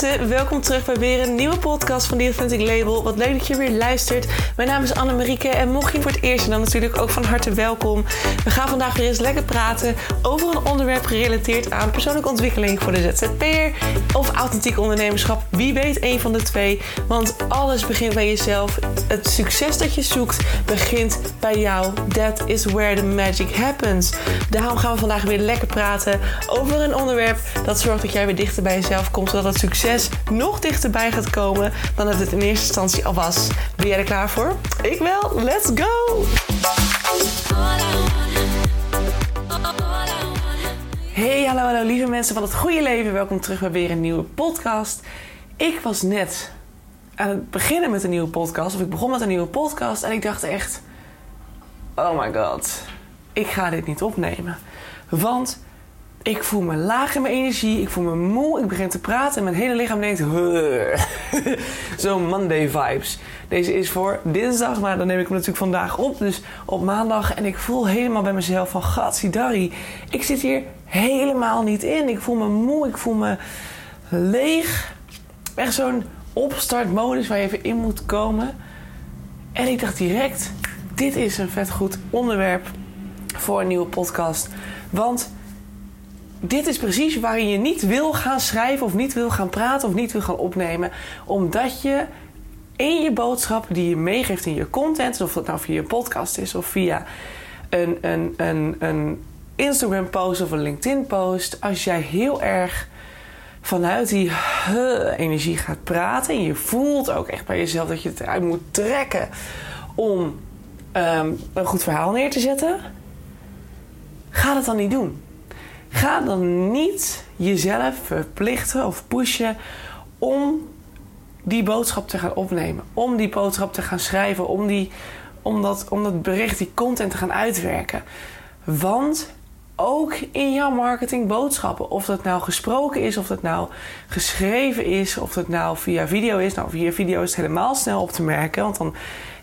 welkom terug bij weer een nieuwe podcast van The Authentic Label. Wat leuk dat je weer luistert. Mijn naam is Anne-Marieke en mocht je voor het eerst dan natuurlijk ook van harte welkom. We gaan vandaag weer eens lekker praten over een onderwerp gerelateerd aan persoonlijke ontwikkeling voor de ZZP'er of authentiek ondernemerschap. Wie weet een van de twee, want alles begint bij jezelf. Het succes dat je zoekt begint bij jou. That is where the magic happens. Daarom gaan we vandaag weer lekker praten over een onderwerp dat zorgt dat jij weer dichter bij jezelf komt, zodat het succes nog dichterbij gaat komen dan het het in eerste instantie al was. Ben jij er klaar voor? Ik wel. Let's go! Hey, hallo, hallo lieve mensen van het goede leven. Welkom terug bij weer een nieuwe podcast. Ik was net aan het beginnen met een nieuwe podcast, of ik begon met een nieuwe podcast en ik dacht echt: Oh my god, ik ga dit niet opnemen. Want ik voel me laag in mijn energie. Ik voel me moe. Ik begin te praten en mijn hele lichaam denkt... Zo Monday vibes. Deze is voor dinsdag, maar dan neem ik hem natuurlijk vandaag op. Dus op maandag. En ik voel helemaal bij mezelf van... Gatsidari, ik zit hier helemaal niet in. Ik voel me moe. Ik voel me leeg. Echt zo'n opstartmodus waar je even in moet komen. En ik dacht direct... Dit is een vet goed onderwerp voor een nieuwe podcast. Want dit is precies waarin je niet wil gaan schrijven of niet wil gaan praten of niet wil gaan opnemen. Omdat je in je boodschap die je meegeeft in je content, of dat nou via je podcast is of via een, een, een, een Instagram post of een LinkedIn post, als jij heel erg vanuit die energie gaat praten en je voelt ook echt bij jezelf dat je het eruit moet trekken om ehm, een goed verhaal neer te zetten, ga dat dan niet doen. Ga dan niet jezelf verplichten of pushen om die boodschap te gaan opnemen. Om die boodschap te gaan schrijven. Om, die, om, dat, om dat bericht, die content te gaan uitwerken. Want ook in jouw marketingboodschappen, of dat nou gesproken is, of dat nou geschreven is, of dat nou via video is. Nou, via video is het helemaal snel op te merken. Want dan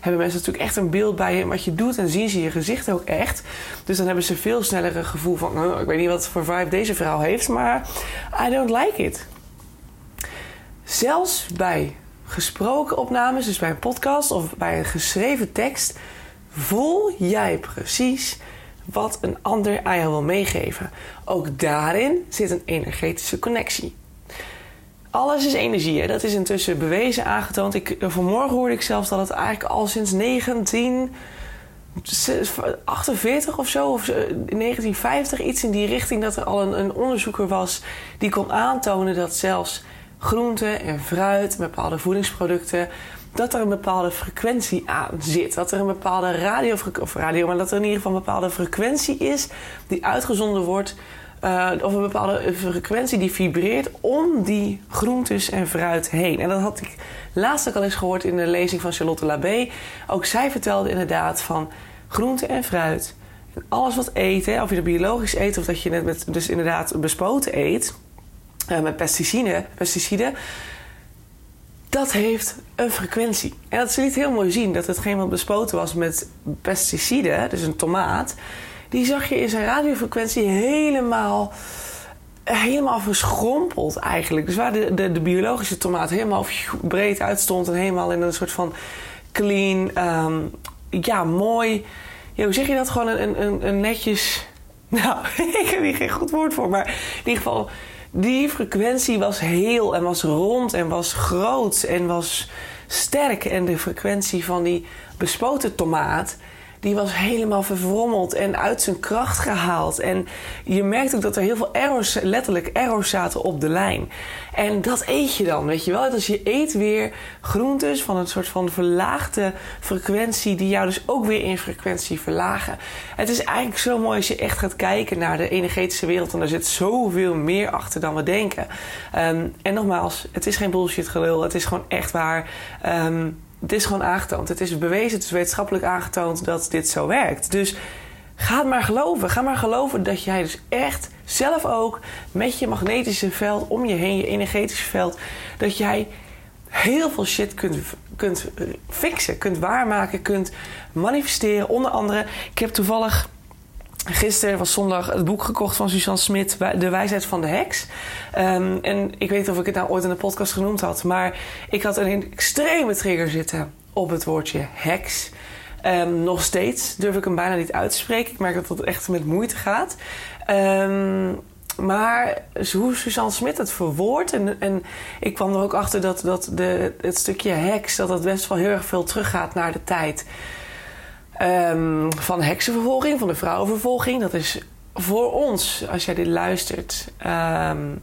hebben mensen natuurlijk echt een beeld bij je wat je doet en zien ze je gezicht ook echt. Dus dan hebben ze veel sneller een gevoel van, ik weet niet wat voor vibe deze vrouw heeft, maar I don't like it. Zelfs bij gesproken opnames, dus bij een podcast of bij een geschreven tekst, voel jij precies wat een ander aan jou wil meegeven. Ook daarin zit een energetische connectie. Alles is energie. Hè? Dat is intussen bewezen, aangetoond. Ik, vanmorgen hoorde ik zelfs dat het eigenlijk al sinds 1948 of zo, of 1950, iets in die richting, dat er al een, een onderzoeker was die kon aantonen dat zelfs groenten en fruit, bepaalde voedingsproducten, dat er een bepaalde frequentie aan zit. Dat er een bepaalde radio, of radio, maar dat er in ieder geval een bepaalde frequentie is die uitgezonden wordt uh, of een bepaalde frequentie die vibreert om die groentes en fruit heen. En dat had ik laatst ook al eens gehoord in de lezing van Charlotte Labé. Ook zij vertelde inderdaad van groente en fruit. En alles wat eten, of je het biologisch eet of dat je het met, dus inderdaad bespoten eet, uh, met pesticiden, pesticiden, dat heeft een frequentie. En dat is niet heel mooi zien dat hetgeen wat bespoten was met pesticiden, dus een tomaat die zag je in zijn radiofrequentie helemaal, helemaal verschrompeld eigenlijk. Dus waar de, de, de biologische tomaat helemaal breed uitstond en helemaal in een soort van clean, ehm, ja, mooi. Hoe zeg je dat? Gewoon een, een, een netjes. Nou, ik heb hier geen goed woord voor, maar in ieder geval, die frequentie was heel en was rond en was groot en was sterk. En de frequentie van die bespoten tomaat die was helemaal verwrommeld en uit zijn kracht gehaald. En je merkt ook dat er heel veel errors, letterlijk errors zaten op de lijn. En dat eet je dan, weet je wel. Dus je eet weer groentes van een soort van verlaagde frequentie, die jou dus ook weer in frequentie verlagen. Het is eigenlijk zo mooi als je echt gaat kijken naar de energetische wereld. En er zit zoveel meer achter dan we denken. Um, en nogmaals, het is geen bullshit gelul. Het is gewoon echt waar. Um, het is gewoon aangetoond. Het is bewezen, het is wetenschappelijk aangetoond dat dit zo werkt. Dus ga maar geloven. Ga maar geloven dat jij dus echt zelf ook met je magnetische veld om je heen, je energetische veld, dat jij heel veel shit kunt, kunt fixen, kunt waarmaken, kunt manifesteren. Onder andere, ik heb toevallig gisteren was zondag het boek gekocht van Suzanne Smit, De Wijsheid van de Heks. Um, en ik weet niet of ik het nou ooit in een podcast genoemd had, maar ik had een extreme trigger zitten op het woordje heks. Um, nog steeds durf ik hem bijna niet uit te spreken. Ik merk dat het echt met moeite gaat. Um, maar hoe Suzanne Smit het verwoordt. En, en ik kwam er ook achter dat, dat de, het stukje heks... dat dat best wel heel erg veel teruggaat naar de tijd... Um, van heksenvervolging, van de vrouwenvervolging. Dat is voor ons, als jij dit luistert... Um,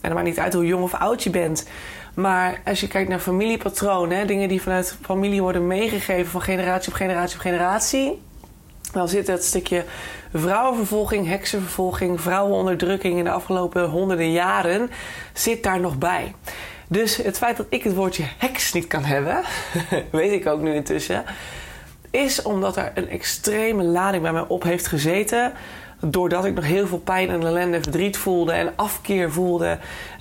en het maakt niet uit hoe jong of oud je bent... Maar als je kijkt naar familiepatronen, dingen die vanuit familie worden meegegeven van generatie op generatie op generatie, dan zit het stukje vrouwenvervolging, heksenvervolging, vrouwenonderdrukking in de afgelopen honderden jaren zit daar nog bij. Dus het feit dat ik het woordje heks niet kan hebben, weet ik ook nu intussen, is omdat er een extreme lading bij mij op heeft gezeten. Doordat ik nog heel veel pijn en ellende, verdriet voelde en afkeer voelde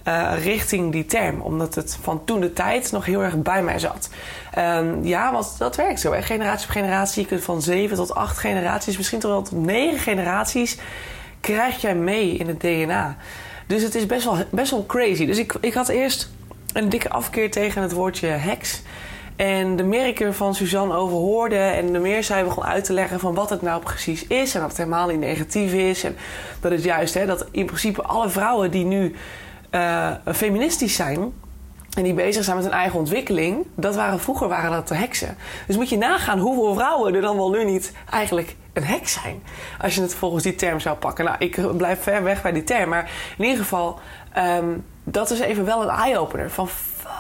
uh, richting die term. Omdat het van toen de tijd nog heel erg bij mij zat. Um, ja, want dat werkt zo. Hè? Generatie op generatie. Je kunt van zeven tot acht generaties, misschien tot wel tot negen generaties, krijg jij mee in het DNA. Dus het is best wel, best wel crazy. Dus ik, ik had eerst een dikke afkeer tegen het woordje heks. En de meer ik er van Suzanne over hoorde en de meer zij begon uit te leggen van wat het nou precies is en dat het helemaal niet negatief is en dat het juist hè, dat in principe alle vrouwen die nu uh, feministisch zijn en die bezig zijn met hun eigen ontwikkeling, dat waren vroeger waren dat de heksen. Dus moet je nagaan hoeveel vrouwen er dan wel nu niet eigenlijk een heks zijn. Als je het volgens die term zou pakken. Nou, ik blijf ver weg bij die term. Maar in ieder geval, um, dat is even wel een eye-opener. Van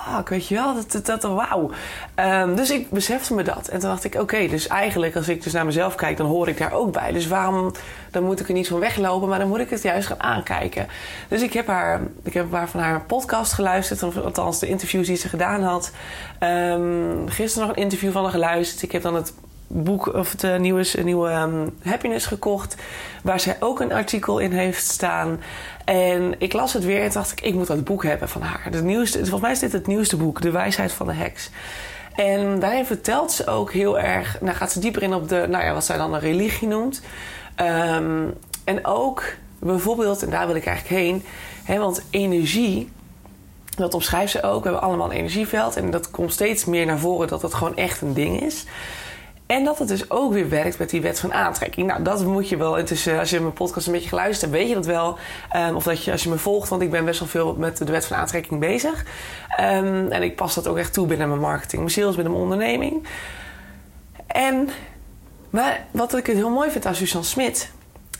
fuck, weet je wel, dat, dat, dat wauw. Um, dus ik besefte me dat. En toen dacht ik, oké, dus eigenlijk als ik dus naar mezelf kijk, dan hoor ik daar ook bij. Dus waarom, dan moet ik er niet van weglopen, maar dan moet ik het juist gaan aankijken. Dus ik heb, haar, ik heb haar van haar podcast geluisterd, of althans de interviews die ze gedaan had. Um, gisteren nog een interview van haar geluisterd. Ik heb dan het boek of het uh, nieuwe, nieuwe um, Happiness gekocht. Waar zij ook een artikel in heeft staan. En ik las het weer en dacht ik, ik moet dat boek hebben van haar. Het nieuwste, volgens mij is dit het nieuwste boek, De Wijsheid van de Heks. En daarin vertelt ze ook heel erg, nou gaat ze dieper in op de, nou ja, wat zij dan een religie noemt. Um, en ook bijvoorbeeld, en daar wil ik eigenlijk heen, hè, want energie, dat omschrijft ze ook. We hebben allemaal een energieveld en dat komt steeds meer naar voren dat dat gewoon echt een ding is. En dat het dus ook weer werkt met die wet van aantrekking. Nou, dat moet je wel. Intussen, als je mijn podcast een beetje geluisterd hebt, weet je dat wel. Um, of dat je, als je me volgt, want ik ben best wel veel met de wet van aantrekking bezig. Um, en ik pas dat ook echt toe binnen mijn marketing, mijn sales, binnen mijn onderneming. En maar wat ik het heel mooi vind aan Suzanne Smit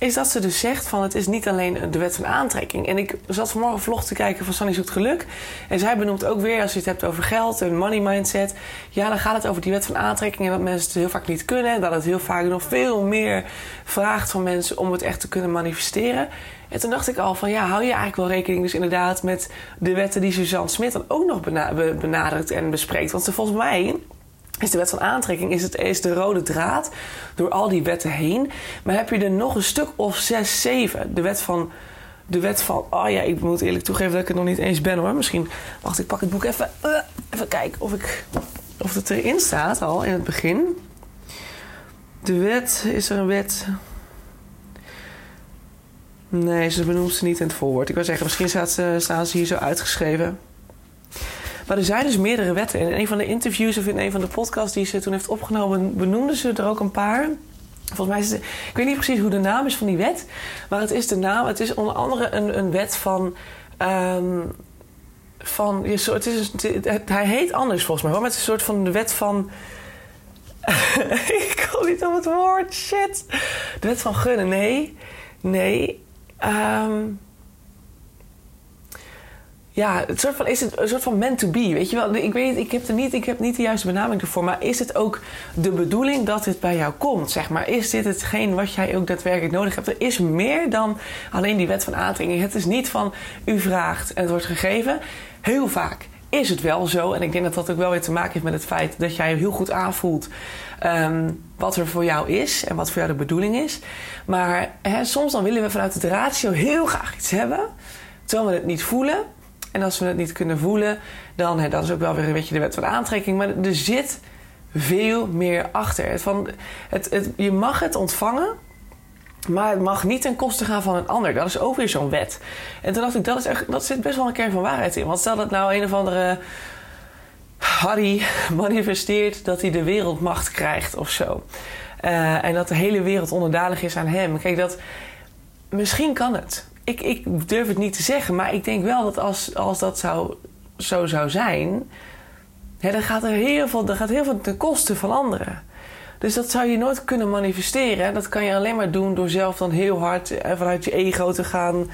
is dat ze dus zegt van het is niet alleen de wet van aantrekking. En ik zat vanmorgen vlog te kijken van Sunny Zoekt Geluk. En zij benoemt ook weer, als je het hebt over geld en money mindset. Ja, dan gaat het over die wet van aantrekking en dat mensen het heel vaak niet kunnen. En dat het heel vaak nog veel meer vraagt van mensen om het echt te kunnen manifesteren. En toen dacht ik al van ja, hou je eigenlijk wel rekening dus inderdaad met de wetten die Suzanne Smit dan ook nog benadrukt en bespreekt. Want ze volgens mij is de wet van aantrekking is, het, is de rode draad door al die wetten heen. Maar heb je er nog een stuk of zes, zeven. De wet van... De wet van... Oh ja, ik moet eerlijk toegeven dat ik het nog niet eens ben hoor. Misschien... Wacht, ik pak het boek even... Uh, even kijken of, ik, of het erin staat al in het begin. De wet... Is er een wet... Nee, ze benoemt ze niet in het voorwoord. Ik wil zeggen, misschien staat ze, staan ze hier zo uitgeschreven. Maar er zijn dus meerdere wetten. En in een van de interviews of in een van de podcasts die ze toen heeft opgenomen, benoemden ze er ook een paar. Volgens mij is het, ik weet niet precies hoe de naam is van die wet, maar het is de naam. Het is onder andere een, een wet van. Um, van het is, hij heet anders volgens mij maar het is een soort van de wet van. ik kom niet op het woord, shit. De wet van gunnen, nee. Nee. Um, ja, het soort van, is het een soort van meant to be, weet je wel? Ik weet ik heb, er niet, ik heb niet de juiste benaming ervoor, maar is het ook de bedoeling dat het bij jou komt, zeg maar? Is dit hetgeen wat jij ook daadwerkelijk nodig hebt? Er is meer dan alleen die wet van aantrekking. Het is niet van u vraagt en het wordt gegeven. Heel vaak is het wel zo, en ik denk dat dat ook wel weer te maken heeft met het feit dat jij heel goed aanvoelt um, wat er voor jou is en wat voor jou de bedoeling is. Maar soms dan willen we vanuit het ratio heel graag iets hebben, terwijl we het niet voelen. En als we het niet kunnen voelen, dan hè, dat is ook wel weer een beetje de wet van aantrekking. Maar er zit veel meer achter. Van, het, het, je mag het ontvangen Maar het mag niet ten koste gaan van een ander. Dat is ook weer zo'n wet. En toen dacht ik, dat, is echt, dat zit best wel een kern van waarheid in. Want stel dat nou een of andere Harry manifesteert dat hij de wereldmacht krijgt of zo. Uh, en dat de hele wereld onderdanig is aan hem. Kijk, dat, misschien kan het. Ik, ik durf het niet te zeggen, maar ik denk wel dat als, als dat zou, zo zou zijn, hè, dan gaat er heel veel, dan gaat heel veel ten koste van anderen. Dus dat zou je nooit kunnen manifesteren. Dat kan je alleen maar doen door zelf dan heel hard eh, vanuit je ego te gaan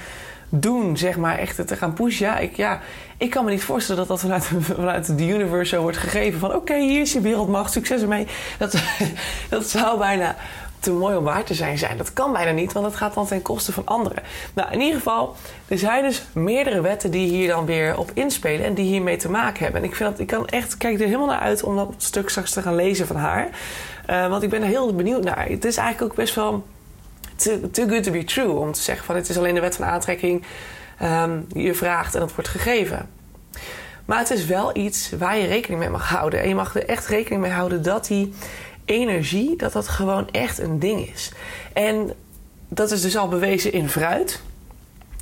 doen, zeg maar, echt te gaan pushen. Ja, ik, ja, ik kan me niet voorstellen dat dat vanuit, vanuit de universe zo wordt gegeven. Van oké, hier is je wereldmacht, succes ermee. Dat, dat zou bijna te mooi om waar te zijn zijn. Dat kan bijna niet, want dat gaat dan ten koste van anderen. Nou, in ieder geval, er zijn dus meerdere wetten die hier dan weer op inspelen en die hiermee te maken hebben. En ik, vind dat, ik kan echt, kijk er helemaal naar uit om dat stuk straks te gaan lezen van haar. Uh, want ik ben er heel benieuwd naar. Het is eigenlijk ook best wel too, good to be true om te zeggen van het is alleen de wet van aantrekking um, je vraagt en dat wordt gegeven. Maar het is wel iets waar je rekening mee mag houden. En je mag er echt rekening mee houden dat die energie, dat dat gewoon echt een ding is. En dat is dus al bewezen in fruit.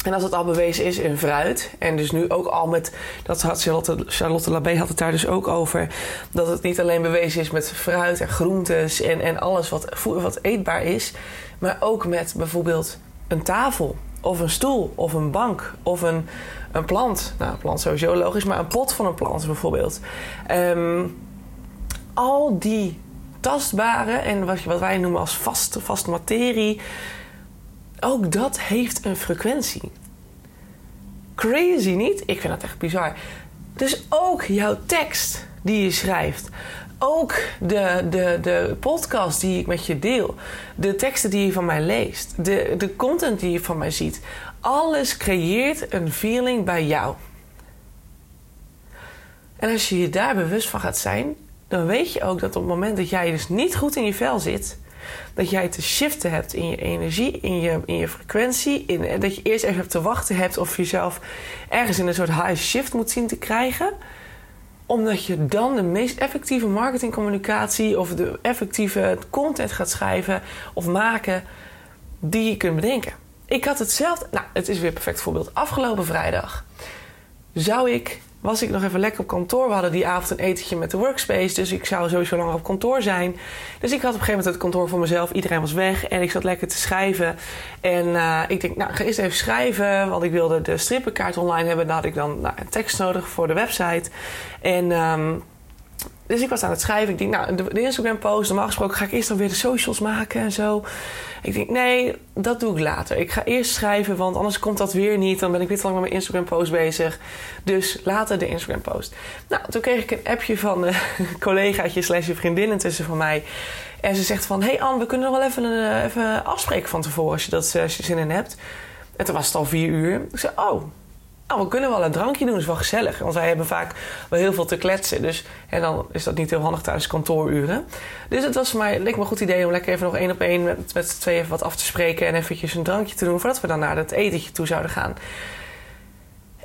En als het al bewezen is in fruit, en dus nu ook al met, dat had Charlotte, Charlotte Labé had het daar dus ook over, dat het niet alleen bewezen is met fruit en groentes en, en alles wat, wat eetbaar is, maar ook met bijvoorbeeld een tafel of een stoel of een bank of een, een plant. Nou, een plant sowieso logisch, maar een pot van een plant bijvoorbeeld. Um, al die tastbare en wat, wat wij noemen als vaste, vaste materie, ook dat heeft een frequentie. Crazy niet? Ik vind dat echt bizar. Dus ook jouw tekst die je schrijft. Ook de, de, de podcast die ik met je deel. De teksten die je van mij leest. De, de content die je van mij ziet. Alles creëert een feeling bij jou. En als je je daar bewust van gaat zijn, dan weet je ook dat op het moment dat jij dus niet goed in je vel zit, dat jij te shiften hebt in je energie, in je, in je frequentie, in, dat je eerst even te wachten hebt of jezelf ergens in een soort high shift moet zien te krijgen omdat je dan de meest effectieve marketingcommunicatie of de effectieve content gaat schrijven of maken die je kunt bedenken. Ik had hetzelfde. Nou, het is weer een perfect voorbeeld. Afgelopen vrijdag zou ik was ik nog even lekker op kantoor. We hadden die avond een etentje met de workspace. Dus ik zou sowieso langer op kantoor zijn. Dus ik had op een gegeven moment het kantoor voor mezelf. Iedereen was weg. En ik zat lekker te schrijven. En uh, ik denk, nou, ga eerst even schrijven. Want ik wilde de strippenkaart online hebben. Dan had ik dan nou, een tekst nodig voor de website. En... Um, dus ik was aan het schrijven. Ik denk, nou, de, Instagram post, normaal gesproken ga ik eerst dan weer de socials maken en zo. Ik denk, nee, dat doe ik later. Ik ga eerst schrijven, want anders komt dat weer niet. Dan ben ik weer te lang met mijn Instagram post bezig. Dus later de Instagram post. Nou, toen kreeg ik een appje van een collegaatje slash vriendin intussen van mij. En ze zegt van, hey Anne, we kunnen nog wel even, een, eh, even afspreken van tevoren als je, dat, eh, als je zin in hebt. En toen was het al vier uur. Ik zei, oh, nou, we kunnen wel een drankje doen, dat is wel gezellig. Want wij hebben vaak wel heel veel te kletsen. Dus, en dan is dat niet heel handig tijdens kantooruren. Dus het was voor mij, leek me een goed idee om lekker even nog één op één met, met z'n tweeën wat af te spreken. En eventjes een drankje te doen voordat we dan naar het etentje toe zouden gaan.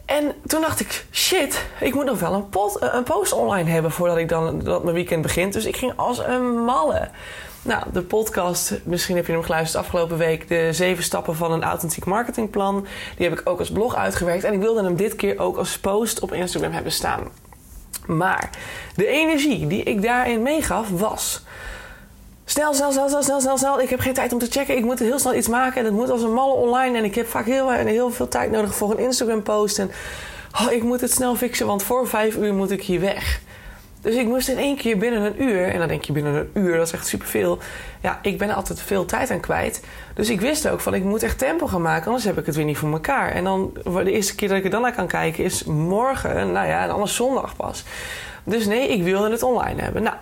En toen dacht ik, shit, ik moet nog wel een, pot, een post online hebben voordat ik dan dat mijn weekend begint. Dus ik ging als een malle. Nou, de podcast, misschien heb je hem geluisterd afgelopen week, de zeven stappen van een authentiek marketingplan. Die heb ik ook als blog uitgewerkt en ik wilde hem dit keer ook als post op Instagram hebben staan. Maar de energie die ik daarin meegaf was. Snel, snel, snel, snel, snel, snel, snel. Ik heb geen tijd om te checken. Ik moet heel snel iets maken. En het moet als een malle online. En ik heb vaak heel, heel veel tijd nodig voor een Instagram post. En oh, ik moet het snel fixen, want voor vijf uur moet ik hier weg. Dus ik moest in één keer binnen een uur, en dan denk je binnen een uur, dat is echt superveel. Ja, ik ben altijd veel tijd aan kwijt. Dus ik wist ook van ik moet echt tempo gaan maken, anders heb ik het weer niet voor elkaar. En dan, de eerste keer dat ik er dan naar kan kijken is morgen, nou ja, en anders zondag pas. Dus nee, ik wilde het online hebben. Nou,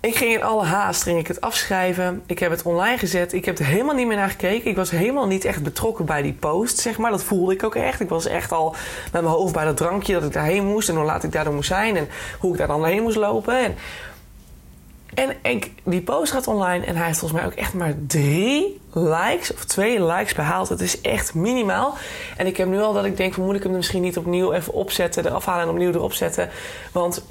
ik ging in alle haast ging ik het afschrijven. Ik heb het online gezet. Ik heb er helemaal niet meer naar gekeken. Ik was helemaal niet echt betrokken bij die post, zeg maar. Dat voelde ik ook echt. Ik was echt al met mijn hoofd bij dat drankje dat ik daarheen moest. En hoe laat ik daar dan moest zijn. En hoe ik daar dan heen moest lopen. En, en die post gaat online. En hij heeft volgens mij ook echt maar drie likes of twee likes behaald. Het is echt minimaal. En ik heb nu al dat ik denk, moet ik hem misschien niet opnieuw even opzetten. Eraf halen en opnieuw erop zetten. Want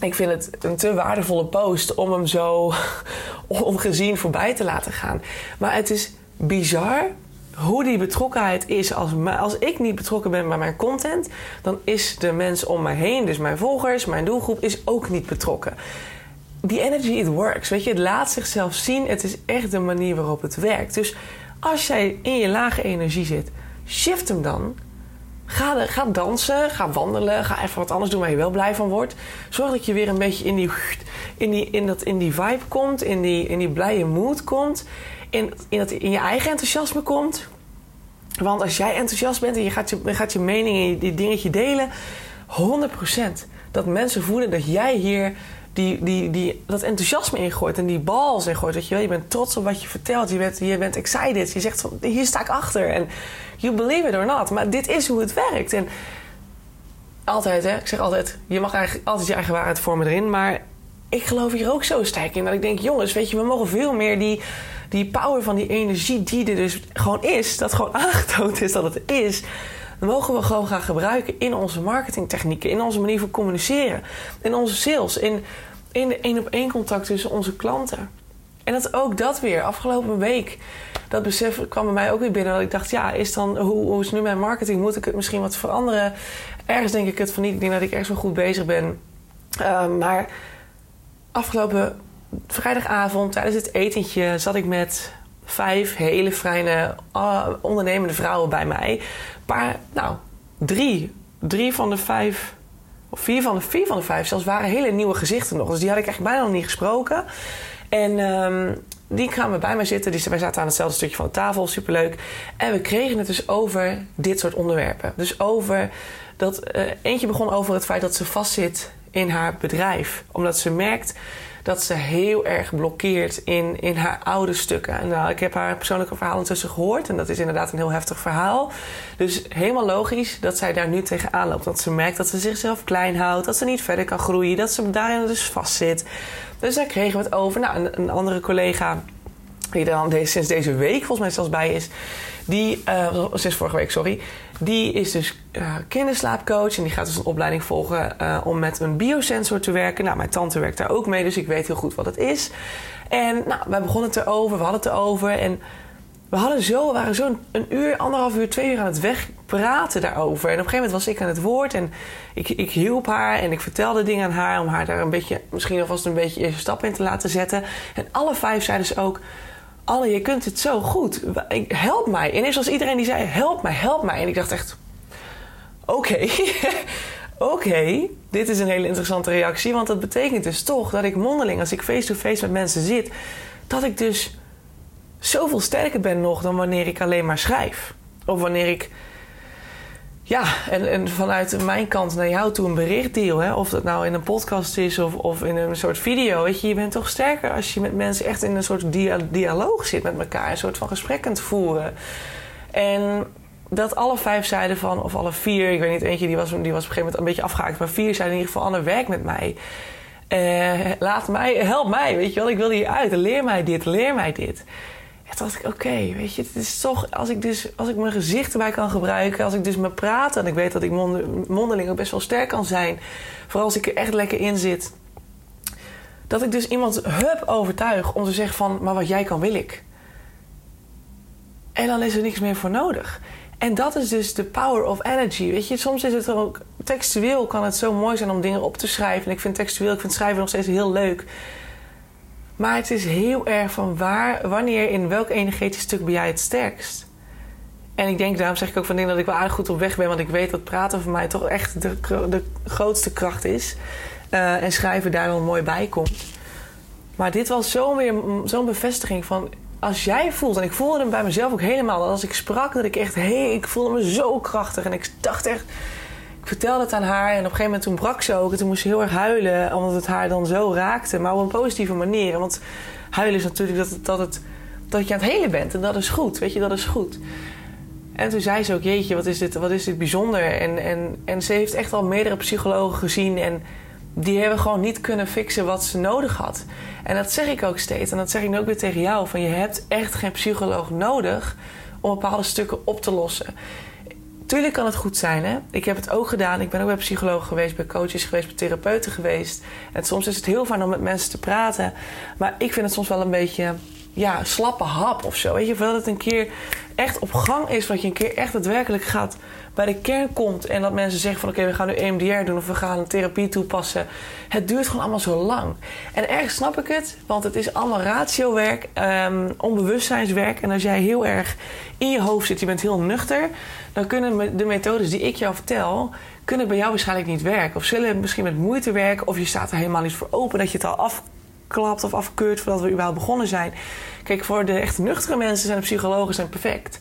ik vind het een te waardevolle post om hem zo ongezien voorbij te laten gaan. Maar het is bizar hoe die betrokkenheid is. Als, als ik niet betrokken ben bij mijn content, dan is de mens om mij heen, dus mijn volgers, mijn doelgroep, is ook niet betrokken. Die energy, it works. Weet je, het laat zichzelf zien. Het is echt de manier waarop het werkt. Dus als jij in je lage energie zit, shift hem dan. Ga, ga dansen, ga wandelen, ga even wat anders doen waar je wel blij van wordt. Zorg dat je weer een beetje in die, in die, in dat, in die vibe komt, in die, in die blije mood komt. In, in, dat, in je eigen enthousiasme komt. Want als jij enthousiast bent en je gaat je, gaat je mening en je dingetje delen, 100% dat mensen voelen dat jij hier die, die, die, dat enthousiasme ingooit en die bal ingooit. Dat je, je bent trots op wat je vertelt. Je bent, je bent excited. Je zegt van hier sta ik achter. En you believe it or not. Maar dit is hoe het werkt. En altijd, hè, ik zeg altijd, je mag eigenlijk altijd je eigen waarheid vormen erin. Maar ik geloof hier ook zo sterk in. Dat ik denk, jongens, weet je, we mogen veel meer die, die power van die energie die er dus gewoon is. Dat gewoon aangetoond is dat het is mogen we gewoon gaan gebruiken in onze marketingtechnieken, in onze manier van communiceren, in onze sales, in, in de één op één contact tussen onze klanten. En dat ook dat weer, afgelopen week, dat besef kwam bij mij ook weer binnen. Dat ik dacht, ja, is dan, hoe, is nu mijn marketing? Moet ik het misschien wat veranderen? Ergens denk ik het van niet. Ik denk dat ik ergens wel goed bezig ben. Uh, maar afgelopen vrijdagavond tijdens het etentje zat ik met vijf hele fijne uh, ondernemende vrouwen bij mij. Paar, nou, drie. Drie van de vijf, of vier van de, vier van de vijf zelfs waren hele nieuwe gezichten nog. Dus die had ik echt bijna nog niet gesproken. En um, die kwamen bij mij zitten. Die, wij zaten aan hetzelfde stukje van de tafel, superleuk. En we kregen het dus over dit soort onderwerpen. Dus over dat uh, eentje begon over het feit dat ze vastzit in haar bedrijf. Omdat ze merkt dat ze heel erg blokkeert in, in haar oude stukken. En nou, ik heb haar persoonlijke verhaal intussen gehoord. En dat is inderdaad een heel heftig verhaal. Dus helemaal logisch dat zij daar nu tegenaan loopt. Dat ze merkt dat ze zichzelf klein houdt. Dat ze niet verder kan groeien. Dat ze daarin dus vastzit. Dus daar kregen we het over. Nou, een, andere collega die dan sinds deze week volgens mij zelfs bij is. Die, sinds vorige week, sorry. Die is dus uh, kinderslaapcoach. En die gaat dus een opleiding volgen uh, om met een biosensor te werken. Nou, mijn tante werkt daar ook mee, dus ik weet heel goed wat het is. En nou, wij begonnen het erover, we hadden het erover. En we hadden zo, waren zo'n een uur, anderhalf uur, twee uur aan het wegpraten daarover. En op een gegeven moment was ik aan het woord en ik, ik hielp haar en ik vertelde dingen aan haar om haar daar een beetje, misschien alvast een beetje eerste stap in te laten zetten. En alle vijf zeiden ze ook Anne, je kunt het zo goed. Help mij. En eerst was iedereen die zei, help mij, help mij. En ik dacht echt, oké, oké, dit is een hele interessante reactie. Want dat betekent dus toch dat ik mondeling, als ik face-to-face -face met mensen zit... dat ik dus zoveel sterker ben nog dan wanneer ik alleen maar schrijf. Of wanneer ik ja, en, en vanuit mijn kant naar jou toe een bericht deel. Hè? Of dat nou in een podcast is of, of in een soort video. Weet je, je bent toch sterker als je met mensen echt in een soort dialoog zit met elkaar. Een soort van gesprek kunt voeren. En dat alle vijf zeiden van, of alle vier, ik weet niet, eentje die was, die was op een gegeven moment een beetje afgehaakt. Maar vier zeiden in ieder geval: Anne, werk met mij. Uh, laat mij, help mij, weet je wel. Ik wil hier uit. Leer mij dit, leer mij dit. Ja, dacht ik, oké, weet je, het is toch... Als ik, dus, als ik mijn gezicht erbij kan gebruiken... als ik dus me praat en ik weet dat ik mondeling ook best wel sterk kan zijn... vooral als ik er echt lekker in zit... dat ik dus iemand hup overtuig om te zeggen van... maar wat jij kan, wil ik. En dan is er niks meer voor nodig. En dat is dus de power of energy. Weet je, soms is het ook... textueel kan het zo mooi zijn om dingen op te schrijven. En ik vind textueel, ik vind schrijven nog steeds heel leuk... Maar het is heel erg van waar, wanneer, in welk energetisch stuk ben jij het sterkst? En ik denk, daarom zeg ik ook van dingen dat ik wel aardig goed op weg ben. Want ik weet dat praten voor mij toch echt de, de grootste kracht is. Uh, en schrijven daar dan mooi bij komt. Maar dit was zo'n bevestiging van... Als jij voelt, en ik voelde hem bij mezelf ook helemaal... als ik sprak, dat ik echt... Hé, ik voelde me zo krachtig. En ik dacht echt vertelde het aan haar en op een gegeven moment toen brak ze ook. En toen moest ze heel erg huilen, omdat het haar dan zo raakte. Maar op een positieve manier. Want huilen is natuurlijk dat, dat, het, dat je aan het helen bent. En dat is goed, weet je, dat is goed. En toen zei ze ook, jeetje, wat is dit, wat is dit bijzonder. En, en, en ze heeft echt al meerdere psychologen gezien... en die hebben gewoon niet kunnen fixen wat ze nodig had. En dat zeg ik ook steeds. En dat zeg ik ook weer tegen jou. Van je hebt echt geen psycholoog nodig om bepaalde stukken op te lossen Tuurlijk kan het goed zijn, hè. Ik heb het ook gedaan. Ik ben ook bij psychologen geweest, bij coaches geweest, bij therapeuten geweest. En soms is het heel fijn om met mensen te praten. Maar ik vind het soms wel een beetje ja, slappe hap of zo. Weet je, voordat het een keer echt op gang is, dat je een keer echt daadwerkelijk gaat bij de kern komt en dat mensen zeggen van oké, we gaan nu EMDR doen of we gaan een therapie toepassen. Het duurt gewoon allemaal zo lang. En ergens snap ik het, want het is allemaal ratiowerk, um, onbewustzijnswerk. En als jij heel erg in je hoofd zit, je bent heel nuchter, dan kunnen de methodes die ik jou vertel, kunnen bij jou waarschijnlijk niet werken. Of zullen misschien met moeite werken, of je staat er helemaal niet voor open dat je het al afklapt of afkeurt voordat we überhaupt begonnen zijn. Kijk, voor de echt nuchtere mensen zijn de psychologen zijn perfect.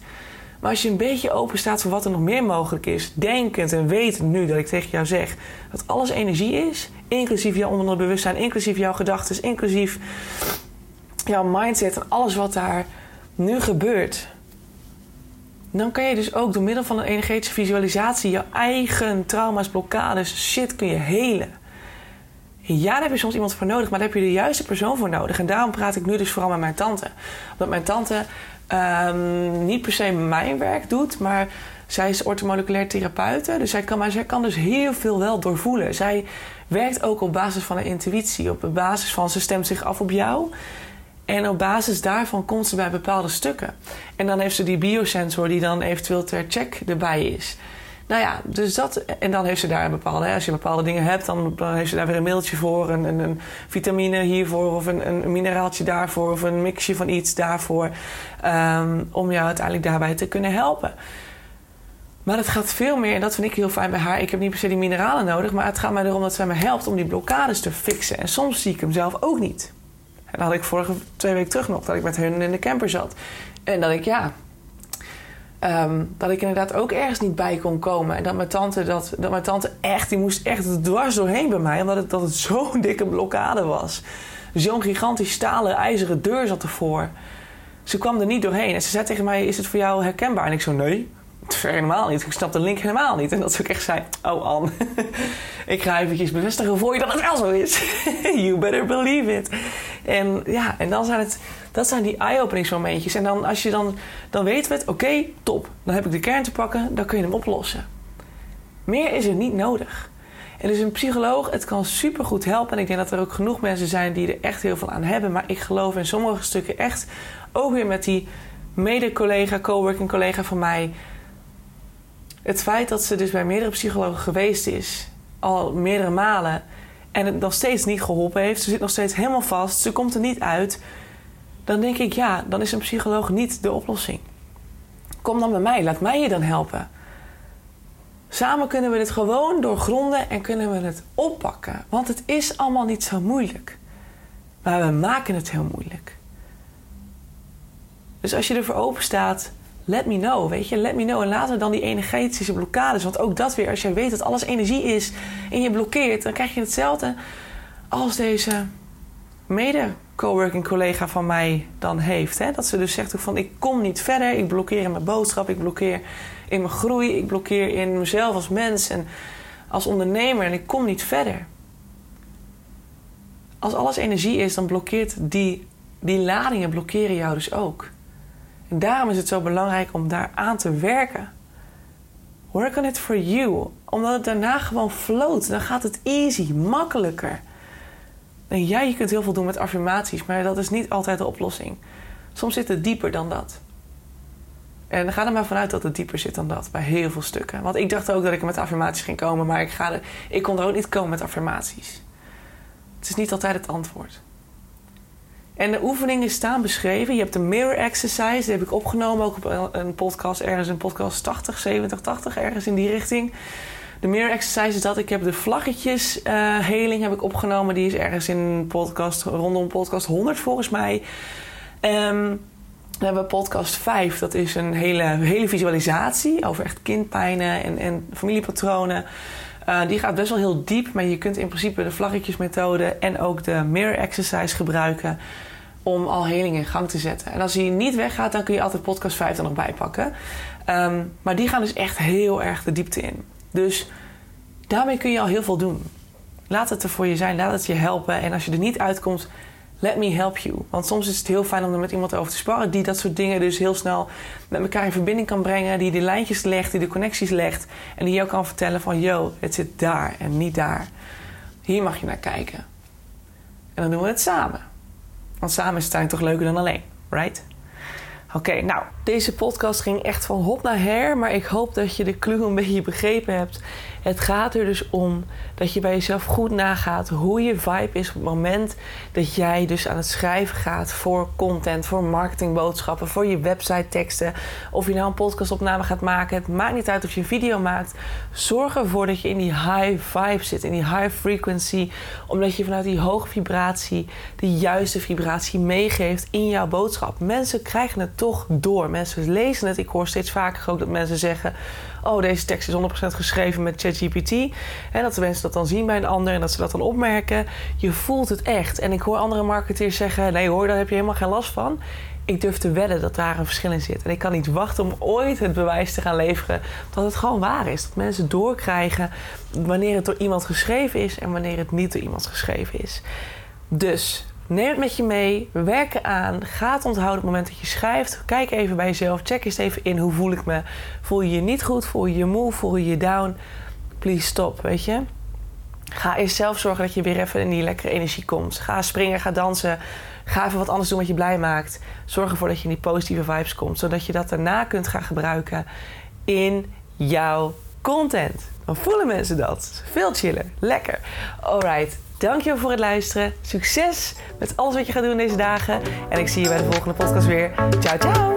Als je een beetje open staat voor wat er nog meer mogelijk is, denkend en wetend nu dat ik tegen jou zeg dat alles energie is, inclusief jouw onderbewustzijn, inclusief jouw gedachten, inclusief jouw mindset en alles wat daar nu gebeurt, dan kan je dus ook door middel van een energetische visualisatie je eigen trauma's, blokkades, shit kun je helen. Ja, daar heb je soms iemand voor nodig, maar daar heb je de juiste persoon voor nodig. En daarom praat ik nu dus vooral met mijn tante. Omdat mijn tante um, niet per se mijn werk doet, maar zij is ortomoleculair therapeute. Dus zij kan, maar zij kan dus heel veel wel doorvoelen. Zij werkt ook op basis van een intuïtie. Op basis van ze stemt zich af op jou. En op basis daarvan komt ze bij bepaalde stukken. En dan heeft ze die biosensor die dan eventueel ter check erbij is. Nou ja, dus dat. En dan heeft ze daar een bepaalde. Hè, als je bepaalde dingen hebt, dan, heeft ze daar weer een mailtje voor. Een, een, een vitamine hiervoor. Of een, een, mineraaltje daarvoor. Of een mixje van iets daarvoor. Um, om jou uiteindelijk daarbij te kunnen helpen. Maar het gaat veel meer, en dat vind ik heel fijn bij haar. Ik heb niet per se die mineralen nodig, maar het gaat mij erom dat zij me helpt om die blokkades te fixen. En soms zie ik hem zelf ook niet. En dat had ik vorige twee weken terug nog, dat ik met hun in de camper zat. En dat ik, ja, Um, dat ik inderdaad ook ergens niet bij kon komen. En dat mijn tante, dat, dat mijn tante echt, die moest echt dwars doorheen bij mij. Omdat het, dat het zo'n dikke blokkade was. Zo'n gigantisch stalen, ijzeren deur zat ervoor. Ze kwam er niet doorheen. En ze zei tegen mij, is het voor jou herkenbaar? En ik zo, nee, helemaal niet. Ik snap de link helemaal niet. En dat ze ook echt zei, oh Anne, ik ga eventjes bevestigen voor je dat het wel zo is. you better believe it. En ja, en dan zijn het dat zijn die eye-openingsmomentjes. En dan, als je dan, dan weten we het, oké, top. Dan heb ik de kern te pakken, dan kun je hem oplossen. Meer is er niet nodig. En dus een psycholoog, het kan supergoed helpen. En ik denk dat er ook genoeg mensen zijn die er echt heel veel aan hebben. Maar ik geloof in sommige stukken echt, ook weer met die mede-collega, coworking collega van mij. Het feit dat ze dus bij meerdere psychologen geweest is, al meerdere malen, en het nog steeds niet geholpen heeft. Ze zit nog steeds helemaal vast, ze komt er niet uit dan denk ik ja, dan is een psycholoog niet de oplossing. Kom dan bij mij, laat mij je dan helpen. Samen kunnen we dit gewoon doorgronden en kunnen we het oppakken. Want het is allemaal niet zo moeilijk. Maar we maken het heel moeilijk. Dus als je ervoor open staat, let me know, weet je, let me know. En laten we dan die energetische blokkades, want ook dat weer, als jij weet dat alles energie is en je blokkeert, dan krijg je hetzelfde als deze mede coworking collega van mij dan heeft. Hè? Dat ze dus zegt van ik kom niet verder, ik blokkeer in mijn boodschap, ik blokkeer in mijn groei, ik blokkeer in mezelf als mens en als ondernemer en ik kom niet verder. Als alles energie is, dan blokkeert die, die ladingen blokkeren jou dus ook. En daarom is het zo belangrijk om daar aan te werken. Work on it for you. Omdat het daarna gewoon float. Dan gaat het easy, makkelijker. En ja, je kunt heel veel doen met affirmaties, maar dat is niet altijd de oplossing. Soms zit het dieper dan dat. En ga er maar vanuit dat het dieper zit dan dat, bij heel veel stukken. Want ik dacht ook dat ik met affirmaties ging komen, maar ik, ga ik kon er ook niet komen met affirmaties. Het is niet altijd het antwoord. En de oefeningen staan beschreven. Je hebt de mirror exercise, die heb ik opgenomen ook op een podcast, ergens in podcast 80, 70, 80, ergens in die richting. De mirror exercise is dat ik heb de vlaggetjes uh, heling heb ik opgenomen. Die is ergens in podcast, rondom podcast 100 volgens mij. Um, dan hebben we podcast 5. Dat is een hele, hele visualisatie over echt kindpijnen en, en familiepatronen. Uh, die gaat best wel heel diep, maar je kunt in principe de vlaggetjesmethode en ook de mirror exercise gebruiken om al heling in gang te zetten. En als die niet weggaat, dan kun je altijd podcast 5 er nog bij pakken. Um, maar die gaan dus echt heel erg de diepte in. Dus daarmee kun je al heel veel doen. Laat het er voor je zijn, laat het je helpen. En als je er niet uitkomt, let me help you. Want soms is het heel fijn om er met iemand over te sparren die dat soort dingen dus heel snel met elkaar in verbinding kan brengen, die de lijntjes legt, die de connecties legt en die jou kan vertellen van yo, het zit daar en niet daar. Hier mag je naar kijken. En dan doen we het samen. Want samen is het toch leuker dan alleen, right? Oké, nou, deze podcast ging echt van hop naar her, maar ik hoop dat je de clue een beetje begrepen hebt. Het gaat er dus om dat je bij jezelf goed nagaat hoe je vibe is op het moment dat jij dus aan het schrijven gaat voor content, voor marketingboodschappen, voor je website teksten. Of je nou een podcastopname gaat maken, het maakt niet uit of je een video maakt. Zorg ervoor dat je in die high vibe zit, in die high frequency, omdat je vanuit die hoge vibratie de juiste vibratie meegeeft in jouw boodschap. Mensen krijgen het toch door. Mensen lezen het. Ik hoor steeds vaker ook dat mensen zeggen: Oh, deze tekst is 100% geschreven met ChatGPT. En dat de mensen dat dan zien bij een ander en dat ze dat dan opmerken. Je voelt het echt. En ik hoor andere marketeers zeggen: Nee hoor, daar heb je helemaal geen last van. Ik durf te wedden dat daar een verschil in zit. En ik kan niet wachten om ooit het bewijs te gaan leveren dat het gewoon waar is. Dat mensen doorkrijgen wanneer het door iemand geschreven is en wanneer het niet door iemand geschreven is. Dus Neem het met je mee, werk eraan. Ga het onthouden op het moment dat je schrijft. Kijk even bij jezelf, check eens even in hoe voel ik me. Voel je je niet goed, voel je je moe, voel je je down. Stop, weet je. Ga eerst zelf zorgen dat je weer even in die lekkere energie komt. Ga springen, ga dansen. Ga even wat anders doen wat je blij maakt. Zorg ervoor dat je in die positieve vibes komt. Zodat je dat daarna kunt gaan gebruiken in jouw content. Dan voelen mensen dat. Veel chiller. Lekker. Alright. Dankjewel voor het luisteren. Succes met alles wat je gaat doen deze dagen. En ik zie je bij de volgende podcast weer. Ciao, ciao.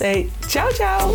Hey, ciao, ciao.